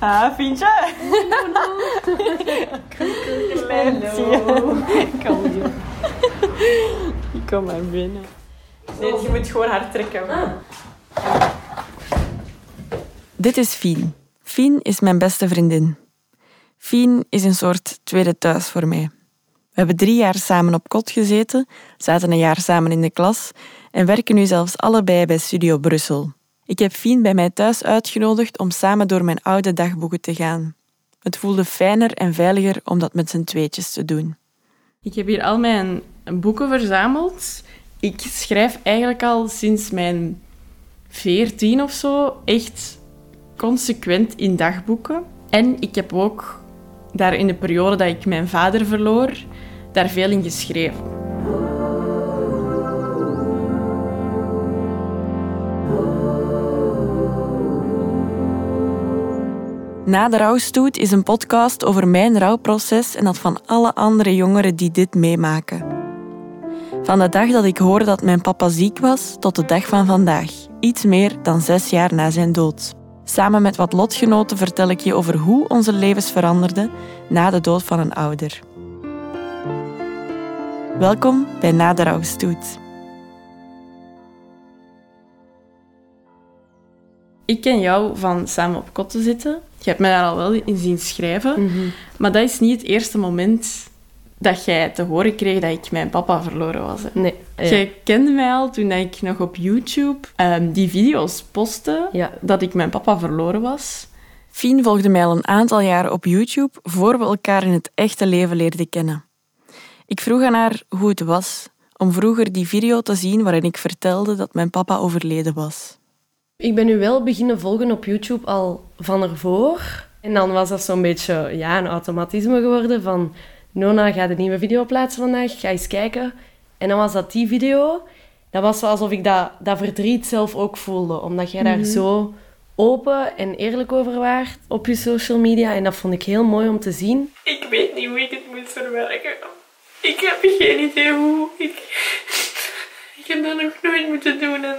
Ah, vind je? Hallo. Kom hier. Kom maar binnen. Nee, je moet gewoon hard trekken. Dit is Fien. Fien is mijn beste vriendin. Fien is een soort tweede thuis voor mij. We hebben drie jaar samen op kot gezeten, zaten een jaar samen in de klas en werken nu zelfs allebei bij Studio Brussel. Ik heb Fien bij mij thuis uitgenodigd om samen door mijn oude dagboeken te gaan. Het voelde fijner en veiliger om dat met z'n tweetjes te doen. Ik heb hier al mijn boeken verzameld. Ik schrijf eigenlijk al sinds mijn veertien of zo echt consequent in dagboeken. En ik heb ook daar in de periode dat ik mijn vader verloor, daar veel in geschreven. Na de rouwstoet is een podcast over mijn rouwproces en dat van alle andere jongeren die dit meemaken. Van de dag dat ik hoorde dat mijn papa ziek was tot de dag van vandaag, iets meer dan zes jaar na zijn dood. Samen met wat lotgenoten vertel ik je over hoe onze levens veranderden na de dood van een ouder. Welkom bij Na de Rouwstoet. Ik ken jou van samen op kot te zitten. Je hebt mij daar al wel in zien schrijven. Maar dat is niet het eerste moment dat jij te horen kreeg dat ik mijn papa verloren was. hè. Nee. Ja. Jij kende mij al toen ik nog op YouTube ehm, die video's postte Ja. dat ik mijn papa verloren was. Fien volgde mij al een aantal jaren op YouTube voor we elkaar in het echte leven leerden kennen. Ik vroeg aan haar hoe het was om vroeger die video te zien waarin ik vertelde dat mijn papa overleden was. Ik ben nu wel beginnen volgen op YouTube al van ervoor. En dan was dat zo'n beetje ja, een automatisme geworden van... Nona gaat een nieuwe video plaatsen vandaag, ga eens kijken. En dan was dat die video. Dat was alsof ik dat, dat verdriet zelf ook voelde. Omdat jij daar zo open en eerlijk over waart op je social media. En dat vond ik heel mooi om te zien. Ik weet niet hoe ik het moet verwerken. Ik heb geen idee hoe. Ik, ik heb dat nog nooit moeten doen. En,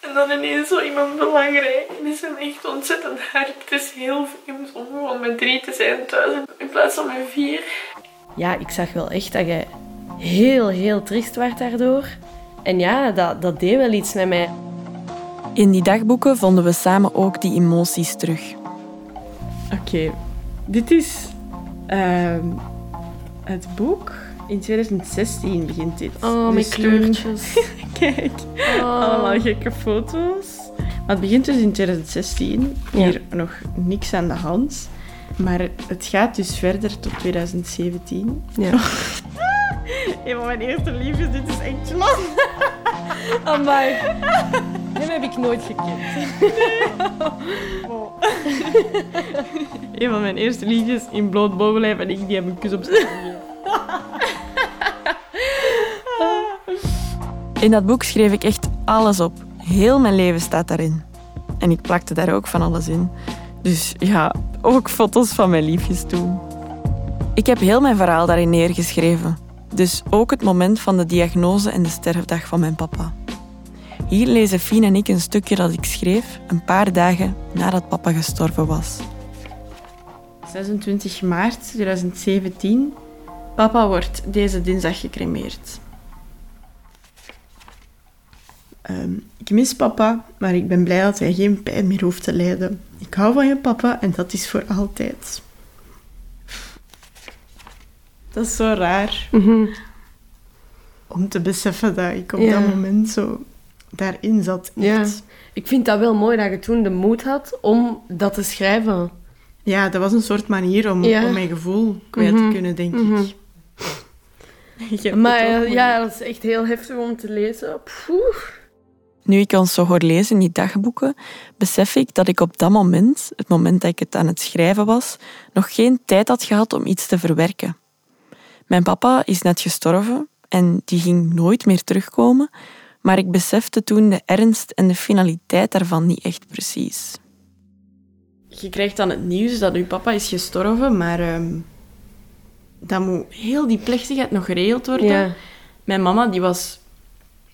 en dan ineens zo iemand belangrijk. Het is hem echt ontzettend hard. Het is heel vreemd om gewoon met drie te zijn thuis in plaats van met vier. Ja, ik zag wel echt dat jij heel, heel triest werd daardoor. En ja, dat, dat deed wel iets met mij. In die dagboeken vonden we samen ook die emoties terug. Oké, dit is ehm, het boek. In 2016 begint dit. Oh, met Dus kleurtjes. Kijk, allemaal gekke foto's. Maar het begint dus in 2016. Hier nog niks aan de hand. Maar het gaat dus verder tot 2017. Ja. Een van mijn eerste liefdes, dit is echt lang. Amai. Hem heb ik nooit gekend. Een van mijn eerste liedjes in bloot bovenlijf en ik die heb een kus op zijn In dat boek schreef ik echt alles op. Heel mijn leven staat daarin. En ik plakte daar ook van alles in. Dus ja, ook foto's van mijn liefjes toen. Ik heb heel mijn verhaal daarin neergeschreven. Dus ook het moment van de diagnose en de sterfdag van mijn papa. Hier lezen Fien en ik een stukje dat ik schreef een paar dagen nadat papa gestorven was. 26 maart 2017. Papa wordt deze dinsdag gecremeerd. Ehm, ik mis papa, maar ik ben blij dat hij geen pijn meer hoeft te lijden. Ik hou van je papa en dat is voor altijd. Dat is zo raar om te beseffen dat ik op Ja. dat moment zo daarin zat. Ja. Ik vind dat wel mooi dat je toen de moed had om dat te schrijven. Ja, dat was een soort manier om, Ja. om mijn gevoel kwijt Mhm. te kunnen, denk Mhm. ik. Maar eh, ja, dat is echt heel heftig om te lezen. Poeh. Nu ik ons zo hoor lezen in die dagboeken, besef ik dat ik op dat moment, het moment dat ik het aan het schrijven was, nog geen tijd had gehad om iets te verwerken. Mijn papa is net gestorven en die ging nooit meer terugkomen, maar ik besefte toen de ernst en de finaliteit daarvan niet echt precies. Je krijgt dan het nieuws dat uw papa is gestorven, maar ehm, dan moet heel die plechtigheid nog geregeld worden. Ja. Mijn mama die was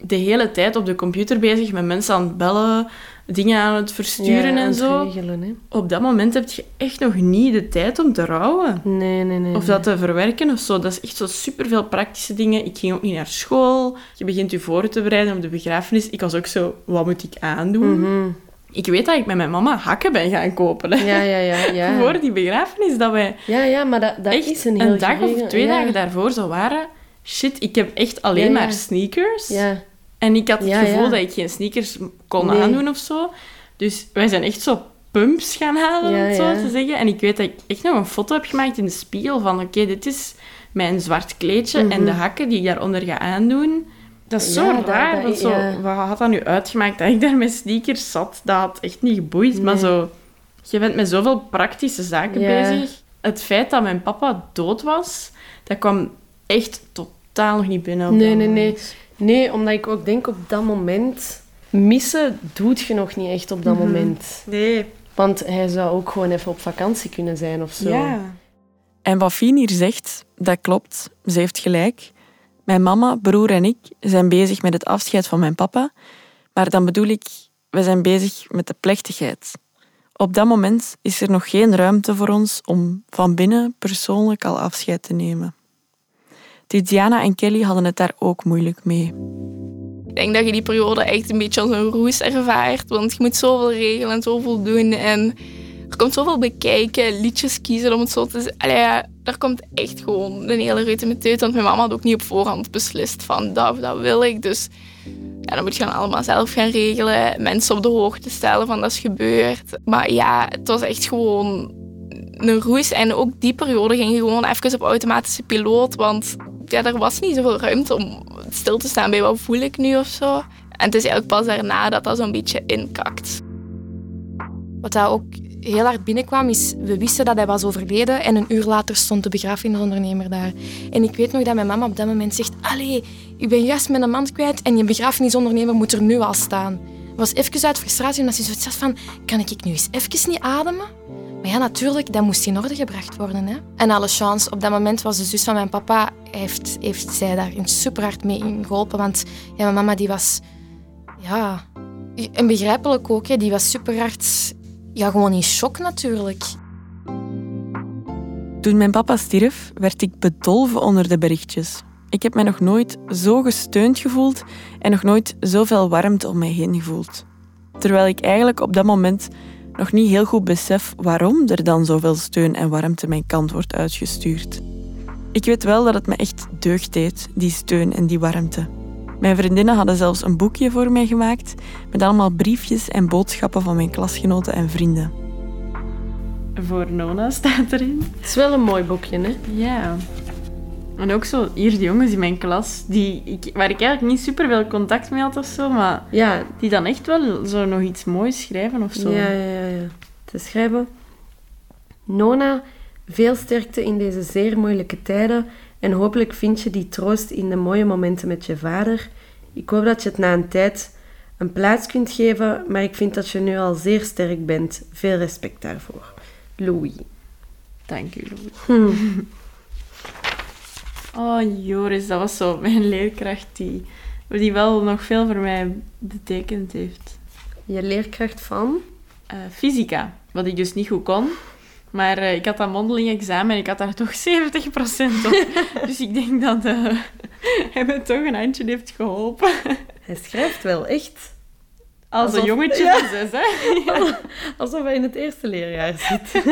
de hele tijd op de computer bezig met mensen aan het bellen, dingen aan het versturen Ja, en het zo. regelen, hè. Op dat moment heb je echt nog niet de tijd om te rouwen. Nee, nee, nee. Of dat te verwerken of zo. Dat is echt zo superveel praktische dingen. Ik ging ook niet naar school. Je begint je voor te bereiden op de begrafenis. Ik was ook zo, wat moet ik aandoen? Mhm. Ik weet dat ik met mijn mama hakken ben gaan kopen. hè. Ja, ja, ja. Ja, Voor die begrafenis, dat wij ja, ja maar dat, dat echt is een heel dag of twee ja. dagen daarvoor zo waren... Shit, ik heb echt alleen Ja, ja. maar sneakers. Ja, En ik had het gevoel dat ik geen sneakers kon Nee. aandoen of zo. Dus wij zijn echt zo pumps gaan halen, om het zo te zeggen. En ik weet dat ik echt nog een foto heb gemaakt in de spiegel van... Oké, dit is mijn zwart kleedje en Mhm. de hakken die ik daaronder ga aandoen. Dat is zo Ja, raar. dat- Dat, zo, ja. Wat had dat nu uitgemaakt dat ik daar met sneakers zat? Dat had echt niet geboeid. Maar zo... Je bent met zoveel praktische zaken Ja. bezig. Het feit dat mijn papa dood was, dat kwam echt totaal nog niet binnen. Nee, nee, nee. Nee, omdat ik ook denk op dat moment... Missen doet je nog niet echt op dat Mhm. moment. Nee. Want hij zou ook gewoon even op vakantie kunnen zijn of zo. Ja. En wat Fien hier zegt, dat klopt. Ze heeft gelijk. Mijn mama, broer en ik zijn bezig met het afscheid van mijn papa. Maar dan bedoel ik, we zijn bezig met de plechtigheid. Op dat moment is er nog geen ruimte voor ons om van binnen persoonlijk al afscheid te nemen. Tiziana en Kelly hadden het daar ook moeilijk mee. Ik denk dat je die periode echt een beetje als een roes ervaart. Want je moet zoveel regelen en zoveel doen. En er komt zoveel bekijken, liedjes kiezen om het zo te zeggen. Daar komt echt gewoon een hele rutte met uit. Want mijn mama had ook niet op voorhand beslist van dat dat wil ik. Dus ja, dan moet je dan allemaal zelf gaan regelen. Mensen op de hoogte stellen van dat is gebeurd. Maar ja, het was echt gewoon een roes. En ook die periode ging gewoon even op automatische piloot. Want ja, er was niet zoveel ruimte om stil te staan bij wat voel ik nu of zo. En het is eigenlijk pas daarna dat dat zo'n beetje inkakt. Wat daar ook heel hard binnenkwam, is we wisten dat hij was overleden en een uur later stond de begrafenisondernemer daar. En ik weet nog dat mijn mama op dat moment zegt, allee, ik ben juist mijn man kwijt en je begrafenisondernemer moet er nu al staan. Was even uit frustratie omdat ze zoiets had van, kan ik nu eens even niet ademen? Ja, natuurlijk, dat moest in orde gebracht worden. Hè? En alle chance, op dat moment was de zus van mijn papa, heeft, heeft zij daar super hard mee in geholpen. Want ja, mijn mama die was, ja, en begrijpelijk ook, hè, die was super hard ja, gewoon in shock natuurlijk. Toen mijn papa stierf, werd ik bedolven onder de berichtjes. Ik heb mij nog nooit zo gesteund gevoeld en nog nooit zoveel warmte om mij heen gevoeld. Terwijl ik eigenlijk op dat moment nog niet heel goed besef waarom er dan zoveel steun en warmte mijn kant wordt uitgestuurd. Ik weet wel dat het me echt deugd deed, die steun en die warmte. Mijn vriendinnen hadden zelfs een boekje voor mij gemaakt met allemaal briefjes en boodschappen van mijn klasgenoten en vrienden. Voor Nona staat erin. Het is wel een mooi boekje, hè? Ja. En ook zo, hier de jongens in mijn klas, die, ik, waar ik eigenlijk niet super veel contact mee had of zo, maar Ja, die dan echt wel zo nog iets moois schrijven of zo. Ja, ja, ja, ja. Te schrijven. Nona, veel sterkte in deze zeer moeilijke tijden en hopelijk vind je die troost in de mooie momenten met je vader. Ik hoop dat je het na een tijd een plaats kunt geven, maar ik vind dat je nu al zeer sterk bent. Veel respect daarvoor. Louis. Dank u, Louis. Hm. Oh, Joris, dat was zo mijn leerkracht die, die wel nog veel voor mij betekend heeft. Je leerkracht van? Eh, fysica, wat ik dus niet goed kon. Maar eh, ik had dat mondeling examen en ik had daar toch 70% op. dus ik denk dat eh, hij me toch een handje heeft geholpen. Hij schrijft wel echt. Als een jongetje Ja. van zes, hè? Alsof hij in het eerste leerjaar zit.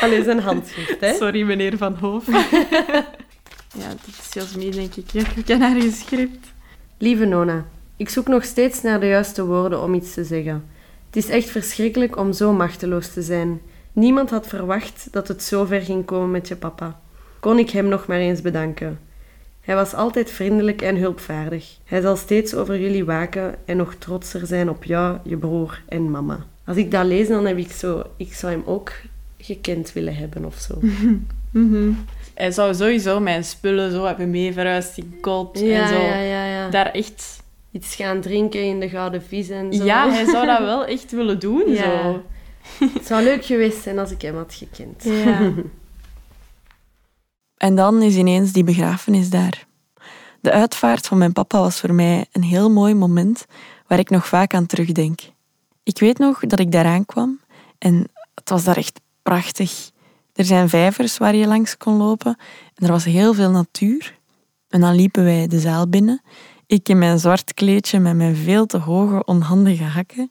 Alleen zijn handschrift, hè? Sorry, meneer Van Hoof. Ja, dit is Jasmine, denk ik. Ja, ik ken haar gescript. Lieve Nona, ik zoek nog steeds naar de juiste woorden om iets te zeggen. Het is echt verschrikkelijk om zo machteloos te zijn. Niemand had verwacht dat het zo ver ging komen met je papa. Kon ik hem nog maar eens bedanken. Hij was altijd vriendelijk en hulpvaardig. Hij zal steeds over jullie waken en nog trotser zijn op jou, je broer en mama. Als ik dat lees, dan heb ik zo... Ik zou hem ook gekend willen hebben of zo. Hij zou sowieso mijn spullen zo hebben mee verhuisd in kot Ja, en zo. ja, ja, ja. Daar echt... Iets gaan drinken in de Gouden Vies en zo. Ja, hij zou dat wel echt willen doen, Ja. zo. Het zou leuk geweest zijn als ik hem had gekend. Ja. En dan is ineens die begrafenis daar. De uitvaart van mijn papa was voor mij een heel mooi moment waar ik nog vaak aan terugdenk. Ik weet nog dat ik daaraan kwam en het was daar echt prachtig. Er zijn vijvers waar je langs kon lopen en er was heel veel natuur. En dan liepen wij de zaal binnen. Ik in mijn zwart kleedje met mijn veel te hoge, onhandige hakken.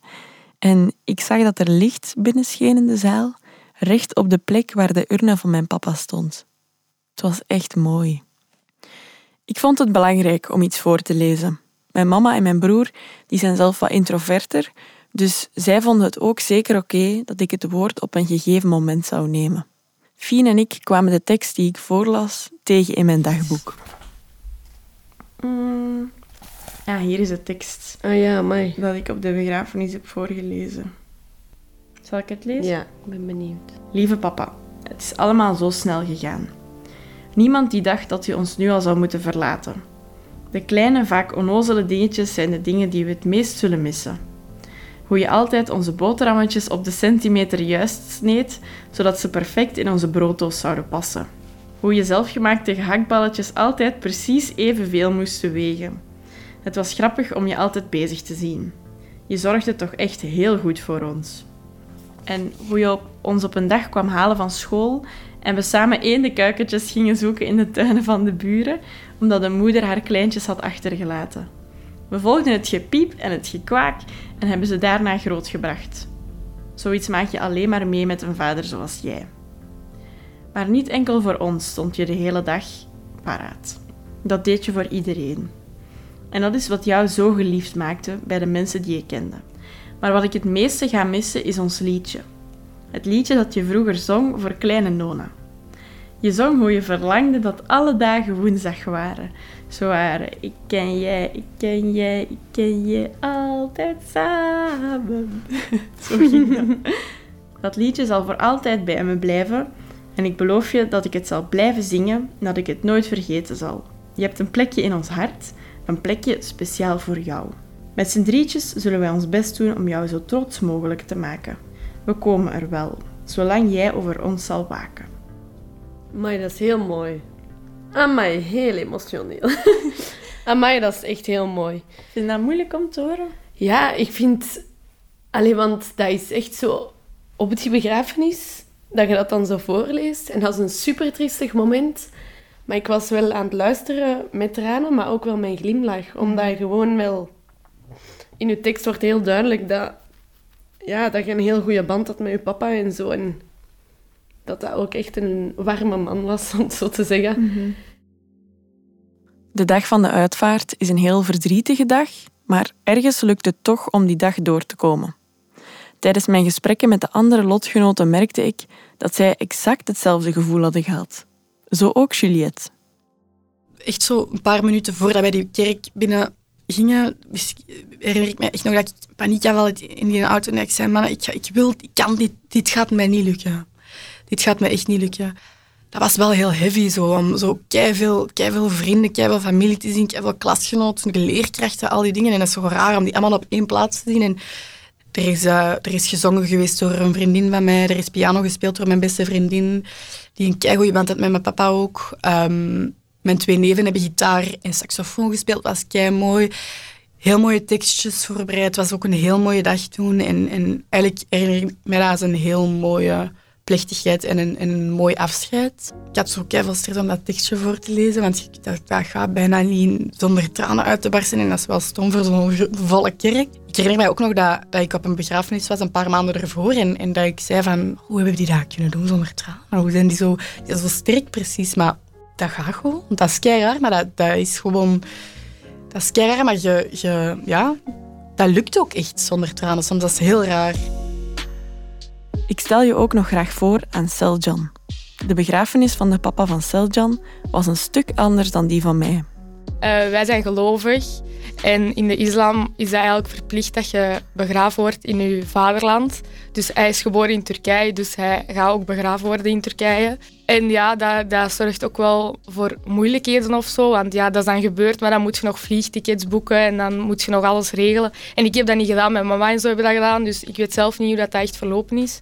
En ik zag dat er licht binnenscheen in de zaal, recht op de plek waar de urne van mijn papa stond. Het was echt mooi. Ik vond het belangrijk om iets voor te lezen. Mijn mama en mijn broer die zijn zelf wat introverter, dus zij vonden het ook zeker oké dat ik het woord op een gegeven moment zou nemen. Fien en ik kwamen de tekst die ik voorlas tegen in mijn dagboek. Mm. Ja, hier is de tekst. Oh ja, mooi. Dat ik op de begrafenis heb voorgelezen. Zal ik het lezen? Ja, ik ben benieuwd. Lieve papa, het is allemaal zo snel gegaan. Niemand die dacht dat je ons nu al zou moeten verlaten. De kleine, vaak onnozele dingetjes zijn de dingen die we het meest zullen missen. Hoe je altijd onze boterhammetjes op de centimeter juist sneed, zodat ze perfect in onze brooddoos zouden passen. Hoe je zelfgemaakte gehaktballetjes altijd precies evenveel moesten wegen. Het was grappig om je altijd bezig te zien. Je zorgde toch echt heel goed voor ons. En hoe je op, ons op een dag kwam halen van school en we samen eendenkuikentjes gingen zoeken in de tuinen van de buren, omdat de moeder haar kleintjes had achtergelaten. We volgden het gepiep en het gekwaak en hebben ze daarna grootgebracht. Zoiets maak je alleen maar mee met een vader zoals jij. Maar niet enkel voor ons stond je de hele dag paraat. Dat deed je voor iedereen. En dat is wat jou zo geliefd maakte bij de mensen die je kende. Maar wat ik het meeste ga missen is ons liedje. Het liedje dat je vroeger zong voor kleine Nona. Je zong hoe je verlangde dat alle dagen woensdag waren. Waren ik ken jij, ik ken jij, ik ken je altijd samen. Zo ging dat. Dat liedje zal voor altijd bij me blijven en ik beloof je dat ik het zal blijven zingen en dat ik het nooit vergeten zal. Je hebt een plekje in ons hart, een plekje speciaal voor jou. Met z'n drietjes zullen wij ons best doen om jou zo trots mogelijk te maken. We komen er wel, zolang jij over ons zal waken. Maar dat is heel mooi. Amai, heel emotioneel. Amai, dat is echt heel mooi. Vind je dat moeilijk om te horen? Ja, ik vind... Allee, want dat is echt zo... Op het begrafenis, dat je dat dan zo voorleest. En dat is een super triestig moment. Maar ik was wel aan het luisteren met tranen, maar ook wel met een glimlach. Omdat je gewoon wel... In je tekst wordt heel duidelijk dat, ja, dat je een heel goede band had met je papa en zo. En dat dat ook echt een warme man was, om het zo te zeggen. De dag van de uitvaart is een heel verdrietige dag, maar ergens lukt het toch om die dag door te komen. Tijdens mijn gesprekken met de andere lotgenoten merkte ik dat zij exact hetzelfde gevoel hadden gehad. Zo ook Juliette. Echt zo een paar minuten voordat wij die kerk binnen gingen, herinner ik me echt nog dat ik paniek had in die auto en dat ik zei, man, ik, ik wil, ik kan dit, dit gaat mij niet lukken. Dit gaat mij echt niet lukken. Dat was wel heel heavy, zo, om zo keiveel, keiveel vrienden, keiveel familie te zien, keiveel klasgenoten, leerkrachten, al die dingen. En dat is zo raar om die allemaal op één plaats te zien. En er is, uh, er is gezongen geweest door een vriendin van mij, er is piano gespeeld door mijn beste vriendin, die een keigoeie band had met mijn papa ook. Um, mijn twee neven hebben gitaar en saxofoon gespeeld, was kei mooi. Heel mooie tekstjes voorbereid. Het was ook een heel mooie dag toen. En, en eigenlijk herinner ik me dat als een heel mooie plechtigheid en een, en een mooi afscheid. Ik had zo veel stress om dat tekstje voor te lezen, want dacht, dat gaat bijna niet zonder tranen uit te barsten. En dat is wel stom voor zo'n volle kerk. Ik herinner mij ook nog dat, dat ik op een begrafenis was een paar maanden ervoor en, en dat ik zei van, hoe hebben die dat kunnen doen zonder tranen? Hoe zijn die zo, zo sterk precies? Maar dat gaat gewoon. Dat is kei raar, maar dat, dat is gewoon... Dat is kei maar je, je, ja, dat lukt ook echt zonder tranen. Soms dat is heel raar. Ik stel je ook nog graag voor aan Seljan. De begrafenis van de papa van Seljan was een stuk anders dan die van mij. Uh, wij zijn gelovig en in de islam is het eigenlijk verplicht dat je begraven wordt in je vaderland. Dus hij is geboren in Turkije, dus hij gaat ook begraven worden in Turkije. En ja, dat, dat zorgt ook wel voor moeilijkheden of zo, want ja, dat is dan gebeurd, maar dan moet je nog vliegtickets boeken en dan moet je nog alles regelen. En ik heb dat niet gedaan, mijn mama en zo hebben dat gedaan, dus ik weet zelf niet hoe dat, dat echt verlopen is.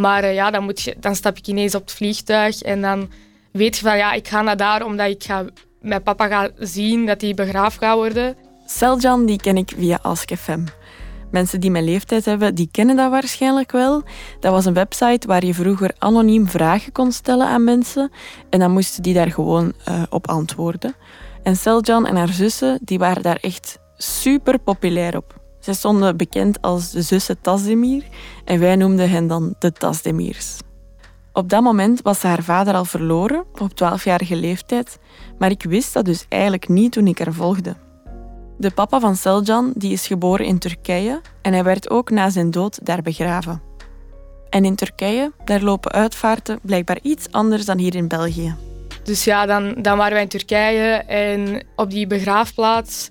Maar uh, ja, dan, moet je, dan stap ik ineens op het vliegtuig en dan weet je van ja, ik ga naar daar omdat ik ga mijn papa gaat zien dat hij begraafd gaat worden. Seljan die ken ik via AskFM. Mensen die mijn leeftijd hebben, die kennen dat waarschijnlijk wel. Dat was een website waar je vroeger anoniem vragen kon stellen aan mensen en dan moesten die daar gewoon uh, op antwoorden. En Seljan en haar zussen die waren daar echt super populair op. Ze stonden bekend als de zussen Tasdemir en wij noemden hen dan de Tasdemirs. Op dat moment was haar vader al verloren, op 12-jarige leeftijd, maar ik wist dat dus eigenlijk niet toen ik haar volgde. De papa van Seljan die is geboren in Turkije en hij werd ook na zijn dood daar begraven. En in Turkije, daar lopen uitvaarten blijkbaar iets anders dan hier in België. Dus ja, dan, dan waren wij in Turkije en op die begraafplaats,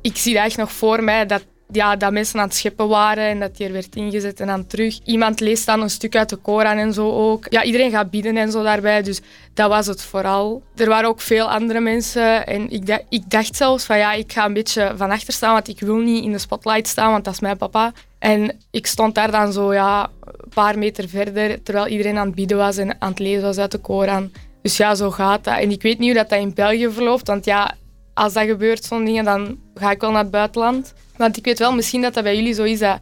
ik zie dat echt nog voor mij, dat ja, dat mensen aan het scheppen waren en dat die er werd ingezet en dan terug. Iemand leest dan een stuk uit de Koran en zo ook. Ja, iedereen gaat bidden en zo daarbij, dus dat was het vooral. Er waren ook veel andere mensen en ik, dacht, ik dacht zelfs van ja, ik ga een beetje van achter staan, want ik wil niet in de spotlight staan, want dat is mijn papa. En ik stond daar dan zo ja, een paar meter verder, terwijl iedereen aan het bidden was en aan het lezen was uit de Koran. Dus ja, zo gaat dat. En ik weet niet hoe dat, dat in België verloopt, want ja, als dat gebeurt, zo'n dingen, dan ga ik wel naar het buitenland. Want ik weet wel misschien dat dat bij jullie zo is dat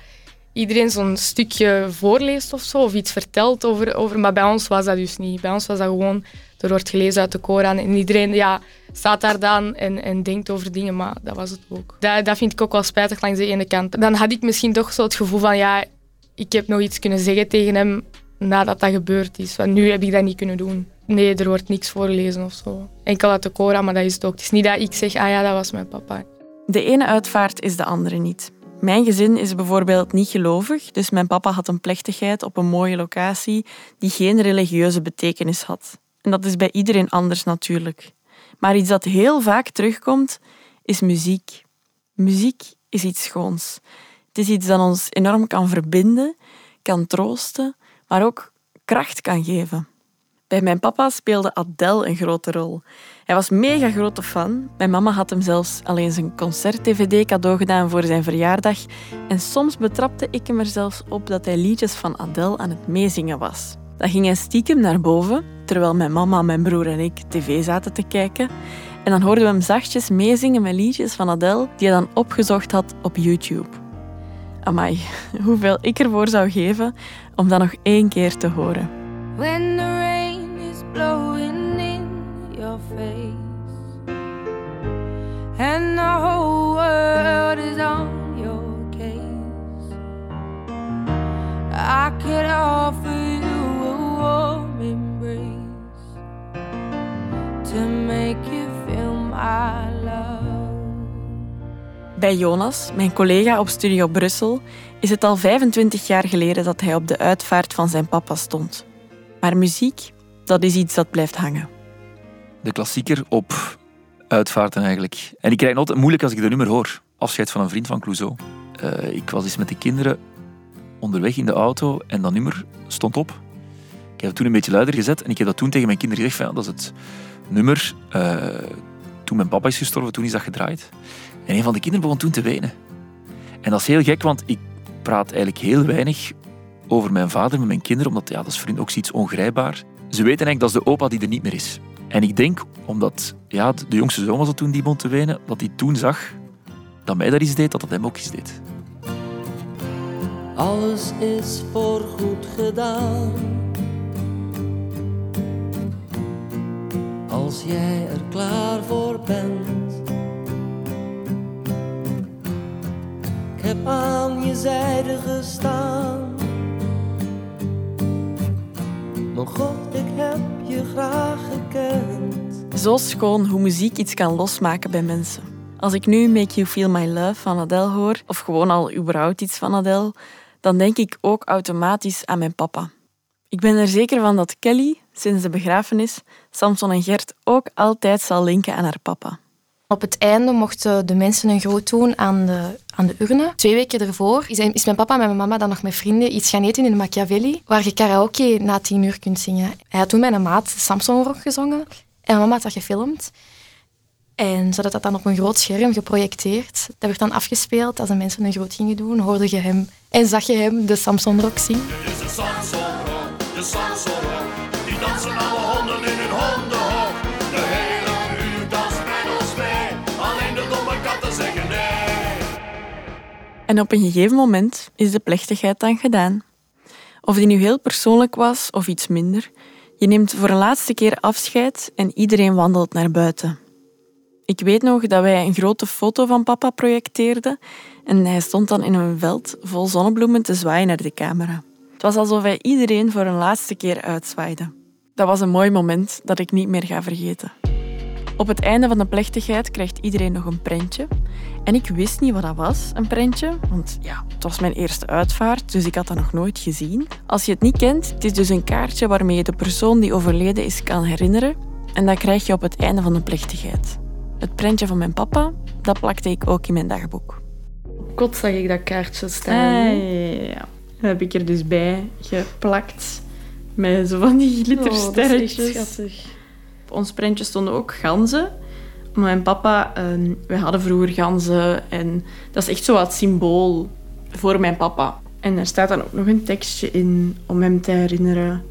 iedereen zo'n stukje voorleest of zo, of iets vertelt over, over. Maar bij ons was dat dus niet. Bij ons was dat gewoon, er wordt gelezen uit de Koran en iedereen ja, staat daar dan en, en denkt over dingen, maar dat was het ook. Dat, dat vind ik ook wel spijtig langs de ene kant. Dan had ik misschien toch zo het gevoel van, ja, ik heb nog iets kunnen zeggen tegen hem nadat dat gebeurd is. Want nu heb ik dat niet kunnen doen. Nee, er wordt niks voorgelezen of zo. Enkel uit de Koran, maar dat is het ook. Het is niet dat ik zeg, ah ja, dat was mijn papa. De ene uitvaart is de andere niet. Mijn gezin is bijvoorbeeld niet gelovig, dus mijn papa had een plechtigheid op een mooie locatie die geen religieuze betekenis had. En dat is bij iedereen anders natuurlijk. Maar iets dat heel vaak terugkomt, is muziek. Muziek is iets schoons. Het is iets dat ons enorm kan verbinden, kan troosten, maar ook kracht kan geven. Bij mijn papa speelde Adele een grote rol. Hij was mega grote fan. Mijn mama had hem zelfs alleen zijn concert-dvd cadeau gedaan voor zijn verjaardag. En soms betrapte ik hem er zelfs op dat hij liedjes van Adele aan het meezingen was. Dan ging hij stiekem naar boven, terwijl mijn mama, mijn broer en ik tv zaten te kijken. En dan hoorden we hem zachtjes meezingen met liedjes van Adele die hij dan opgezocht had op YouTube. Amai, hoeveel ik ervoor zou geven om dat nog één keer te horen. Face, and the whole world is on your case. I could offer you a warm embrace to make you feel my love. Bij Jonas, mijn collega op Studio Brussel, is het al 25 jaar geleden dat hij op de uitvaart van zijn papa stond. Maar muziek dat is iets dat blijft hangen. De klassieker op uitvaarten eigenlijk. En ik krijg het altijd moeilijk als ik de nummer hoor. Afscheid van een vriend van Clouseau. Uh, ik was eens met de kinderen onderweg in de auto en dat nummer stond op. Ik heb het toen een beetje luider gezet en ik heb dat toen tegen mijn kinderen gezegd van, dat is het nummer. Uh, toen mijn papa is gestorven, toen is dat gedraaid. En een van de kinderen begon toen te wenen. En dat is heel gek, want ik praat eigenlijk heel weinig over mijn vader met mijn kinderen, omdat ja, dat is voor hen ook zoiets ongrijpbaar. Ze weten eigenlijk dat is de opa die er niet meer is. En ik denk, omdat ja, de jongste zoon was toen die begon te wenen, dat hij toen zag dat mij dat iets deed, dat dat hem ook iets deed. Alles is voorgoed gedaan. Als jij er klaar voor bent. Ik heb aan je zijde gestaan mijn god, ik heb je graag gekend. Zo schoon hoe muziek iets kan losmaken bij mensen. Als ik nu Make You Feel My Love van Adele hoor, of gewoon al überhaupt iets van Adele, dan denk ik ook automatisch aan mijn papa. Ik ben er zeker van dat Kelly, sinds de begrafenis, Samson en Gert ook altijd zal linken aan haar papa. Op het einde mochten de mensen een groot doen aan de, aan de urne. Twee weken ervoor is, mijn papa en mijn mama dan nog met vrienden iets gaan eten in de Machiavelli, waar je karaoke na tien uur kunt zingen. Hij had toen een maat Samson Rock gezongen en mijn mama had dat gefilmd. En ze hadden dat dan op een groot scherm geprojecteerd. Dat werd dan afgespeeld. Als de mensen een groot gingen doen, hoorde je hem en zag je hem de Samson Rock. Dit is Samson Rock, de Samson Rock. Die dansen alle En op een gegeven moment is de plechtigheid dan gedaan. Of die nu heel persoonlijk was of iets minder, je neemt voor een laatste keer afscheid en iedereen wandelt naar buiten. Ik weet nog dat wij een grote foto van papa projecteerden en hij stond dan in een veld vol zonnebloemen te zwaaien naar de camera. Het was alsof hij iedereen voor een laatste keer uitzwaaide. Dat was een mooi moment dat ik niet meer ga vergeten. Op het einde van de plechtigheid krijgt iedereen nog een prentje. En ik wist niet wat dat was, een prentje. Want ja, het was mijn eerste uitvaart, dus ik had dat nog nooit gezien. Als je het niet kent, het is dus een kaartje waarmee je de persoon die overleden is kan herinneren. En dat krijg je op het einde van de plechtigheid. Het prentje van mijn papa, dat plakte ik ook in mijn dagboek. Op kot zag ik dat kaartje staan. Ah, ja, ja. Dat heb ik er dus bij geplakt. Met zo van die glittersterretjes. Oh, dat is echt schattig. Op ons prentje stonden ook ganzen. Mijn papa, uh, wij hadden vroeger ganzen en dat is echt zo wat symbool voor mijn papa. En er staat dan ook nog een tekstje in om hem te herinneren.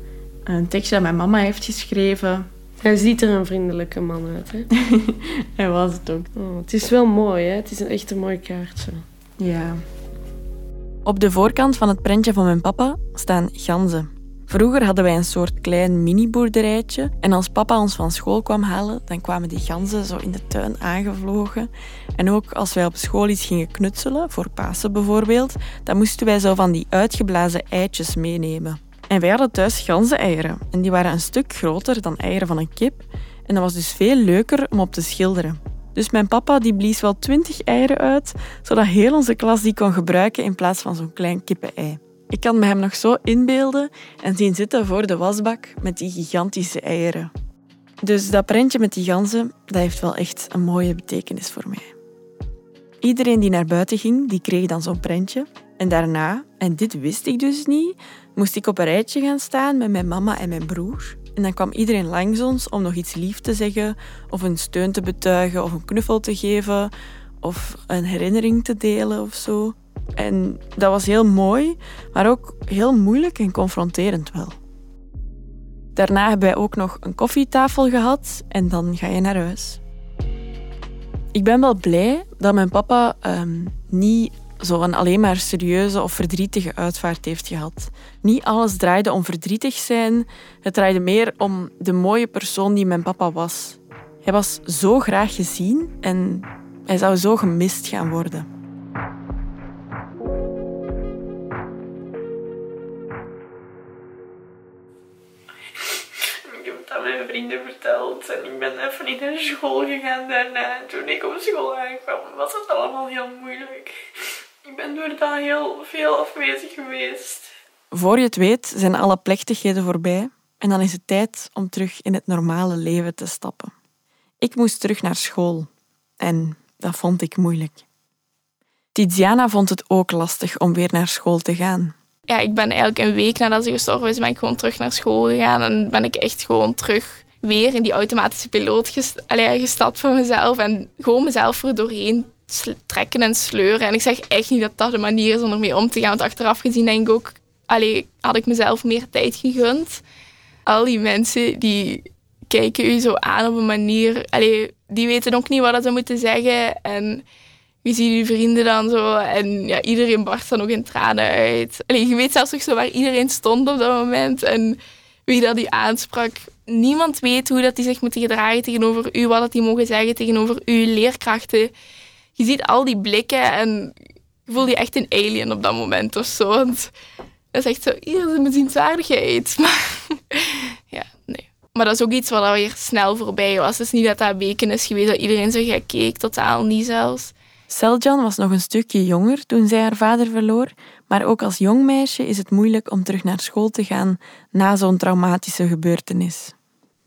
Een tekstje dat mijn mama heeft geschreven. Hij ziet er een vriendelijke man uit, hè? Hij was het ook. Oh, het is wel mooi, hè? Het is een echt een mooi kaartje. Ja. Op de voorkant van het prentje van mijn papa staan ganzen. Vroeger hadden wij een soort klein mini-boerderijtje en als papa ons van school kwam halen, dan kwamen die ganzen zo in de tuin aangevlogen. En ook als wij op school iets gingen knutselen, voor Pasen bijvoorbeeld, dan moesten wij zo van die uitgeblazen eitjes meenemen. En wij hadden thuis ganzeneieren en die waren een stuk groter dan eieren van een kip en dat was dus veel leuker om op te schilderen. Dus mijn papa die blies wel twintig eieren uit, zodat heel onze klas die kon gebruiken in plaats van zo'n klein kippenei. Ik kan me hem nog zo inbeelden en zien zitten voor de wasbak met die gigantische eieren. Dus dat prentje met die ganzen, dat heeft wel echt een mooie betekenis voor mij. Iedereen die naar buiten ging, die kreeg dan zo'n prentje. En daarna, en dit wist ik dus niet, moest ik op een rijtje gaan staan met mijn mama en mijn broer. En dan kwam iedereen langs ons om nog iets lief te zeggen, of een steun te betuigen, of een knuffel te geven, of een herinnering te delen of zo. En dat was heel mooi, maar ook heel moeilijk en confronterend wel. Daarna hebben wij ook nog een koffietafel gehad en dan ga je naar huis. Ik ben wel blij dat mijn papa um, niet zo'n alleen maar serieuze of verdrietige uitvaart heeft gehad. Niet alles draaide om verdrietig zijn, het draaide meer om de mooie persoon die mijn papa was. Hij was zo graag gezien en hij zou zo gemist gaan worden. Vrienden verteld. En ik ben even niet naar school gegaan daarna. Toen ik op school aankwam, was het allemaal heel moeilijk. Ik ben door dat heel veel afwezig geweest. Voor je het weet zijn alle plechtigheden voorbij en dan is het tijd om terug in het normale leven te stappen. Ik moest terug naar school en dat vond ik moeilijk. Tiziana vond het ook lastig om weer naar school te gaan ja, ik ben eigenlijk een week nadat ze gestorven is, ben ik gewoon terug naar school gegaan. En ben ik echt gewoon terug weer in die automatische piloot gest allee, gestapt voor mezelf. En gewoon mezelf er doorheen trekken en sleuren. En ik zeg echt niet dat dat de manier is om ermee om te gaan. Want achteraf gezien denk ik ook, allee, had ik mezelf meer tijd gegund. Al die mensen die kijken u zo aan op een manier... Allee, die weten ook niet wat ze moeten zeggen. En je ziet je vrienden dan zo en ja, iedereen barst dan ook in tranen uit. Allee, je weet zelfs nog zo waar iedereen stond op dat moment en wie dat die aansprak. Niemand weet hoe dat die zich moeten gedragen tegenover u, wat dat die mogen zeggen tegenover uw leerkrachten. Je ziet al die blikken en je voelt je echt een alien op dat moment of zo. Want dat is echt zo, hier is een bezienswaardigheid. Maar ja, nee. Maar dat is ook iets wat weer snel voorbij was. Het is niet dat dat weken is geweest dat iedereen zo gek keek, totaal niet zelfs. Seljan was nog een stukje jonger toen zij haar vader verloor, maar ook als jong meisje is het moeilijk om terug naar school te gaan na zo'n traumatische gebeurtenis.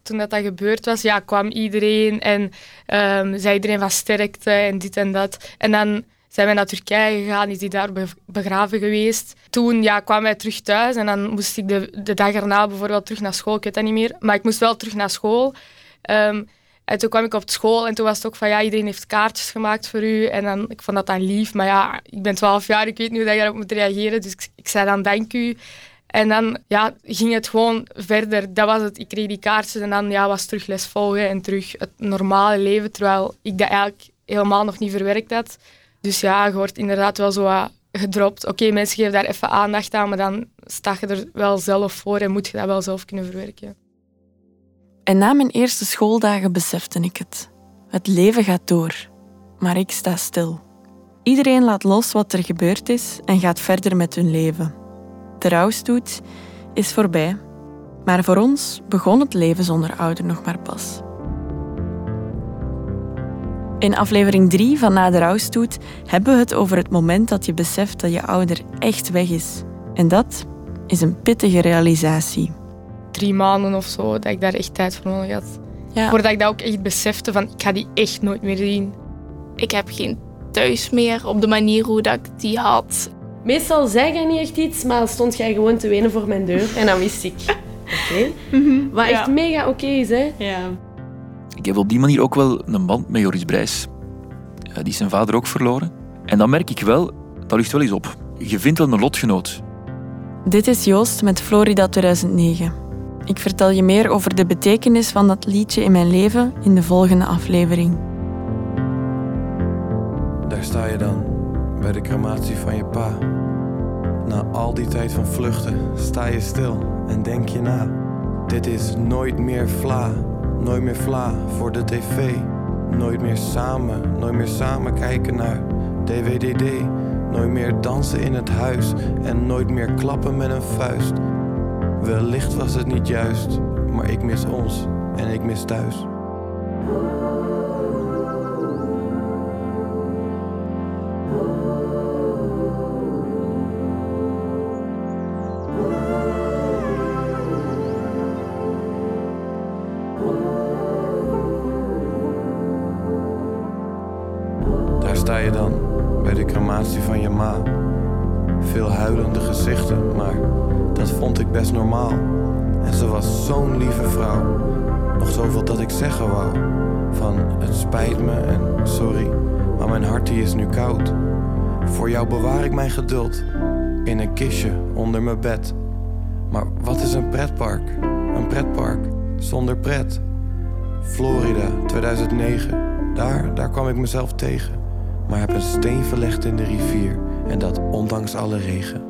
Toen dat, dat gebeurd was, ja, kwam iedereen en um, zei iedereen van sterkte en dit en dat. En dan zijn we naar Turkije gegaan, is die daar begraven geweest. Toen ja, kwamen wij terug thuis en dan moest ik de, de dag erna bijvoorbeeld terug naar school. Ik weet dat niet meer, maar ik moest wel terug naar school. Um, en toen kwam ik op school en toen was het ook van ja, iedereen heeft kaartjes gemaakt voor u. En dan, ik vond dat dan lief, maar ja, ik ben 12 jaar, ik weet niet hoe je daarop moet reageren. Dus ik, ik, zei dan dank u. En dan ja, ging het gewoon verder. Dat was het. Ik kreeg die kaartjes en dan ja, was terug les volgen en terug het normale leven. Terwijl ik dat eigenlijk helemaal nog niet verwerkt had. Dus ja, je wordt inderdaad wel zo gedropt. Oké, mensen geven daar even aandacht aan, maar dan sta je er wel zelf voor en moet je dat wel zelf kunnen verwerken. En na mijn eerste schooldagen besefte ik het. Het leven gaat door, maar ik sta stil. Iedereen laat los wat er gebeurd is en gaat verder met hun leven. De rouwstoet is voorbij, maar voor ons begon het leven zonder ouder nog maar pas. In aflevering 3 van Na de rouwstoet hebben we het over het moment dat je beseft dat je ouder echt weg is. En dat is een pittige realisatie. Drie maanden of zo, dat ik daar echt tijd voor nodig had. Ja. Voordat ik dat ook echt besefte van, ik ga die echt nooit meer zien. Ik heb geen thuis meer op de manier hoe dat ik die had. Meestal zei jij niet echt iets, maar stond jij gewoon te wenen voor mijn deur en dan wist ik. Oké. Mhm. Wat echt mega oké is, hè? Ja. Ik heb op die manier ook wel een band met Joris Brijs. die is zijn vader ook verloren. En dan merk ik wel, dat ligt wel eens op. Je vindt wel een lotgenoot. Dit is Joost met Florida 2009. Ik vertel je meer over de betekenis van dat liedje in mijn leven in de volgende aflevering. Daar sta je dan, bij de crematie van je pa. Na al die tijd van vluchten sta je stil en denk je na. Dit is nooit meer vla, nooit meer vla voor de tv. Nooit meer samen, nooit meer samen kijken naar DWDD. Nooit meer dansen in het huis en nooit meer klappen met een vuist. Wellicht was het niet juist, maar ik mis ons en ik mis thuis. Nog zoveel dat ik zeggen wou. Van het spijt me en sorry, maar mijn hart is nu koud. Voor jou bewaar ik mijn geduld in een kistje onder mijn bed. Maar wat is een pretpark? Een pretpark zonder pret. Florida 2009, daar, daar kwam ik mezelf tegen maar heb een steen verlegd in de rivier en dat ondanks alle regen.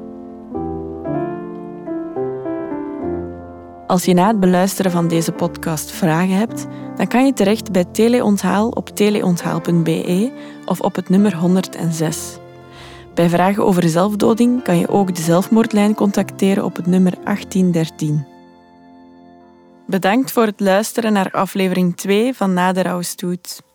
Als je na het beluisteren van deze podcast vragen hebt, dan kan je terecht bij Teleonthaal op teleonthaal.be of op het nummer 106. Bij vragen over zelfdoding kan je ook de zelfmoordlijn contacteren op het nummer 1813. Bedankt voor het luisteren naar aflevering 2 van Na de Rouwstoet.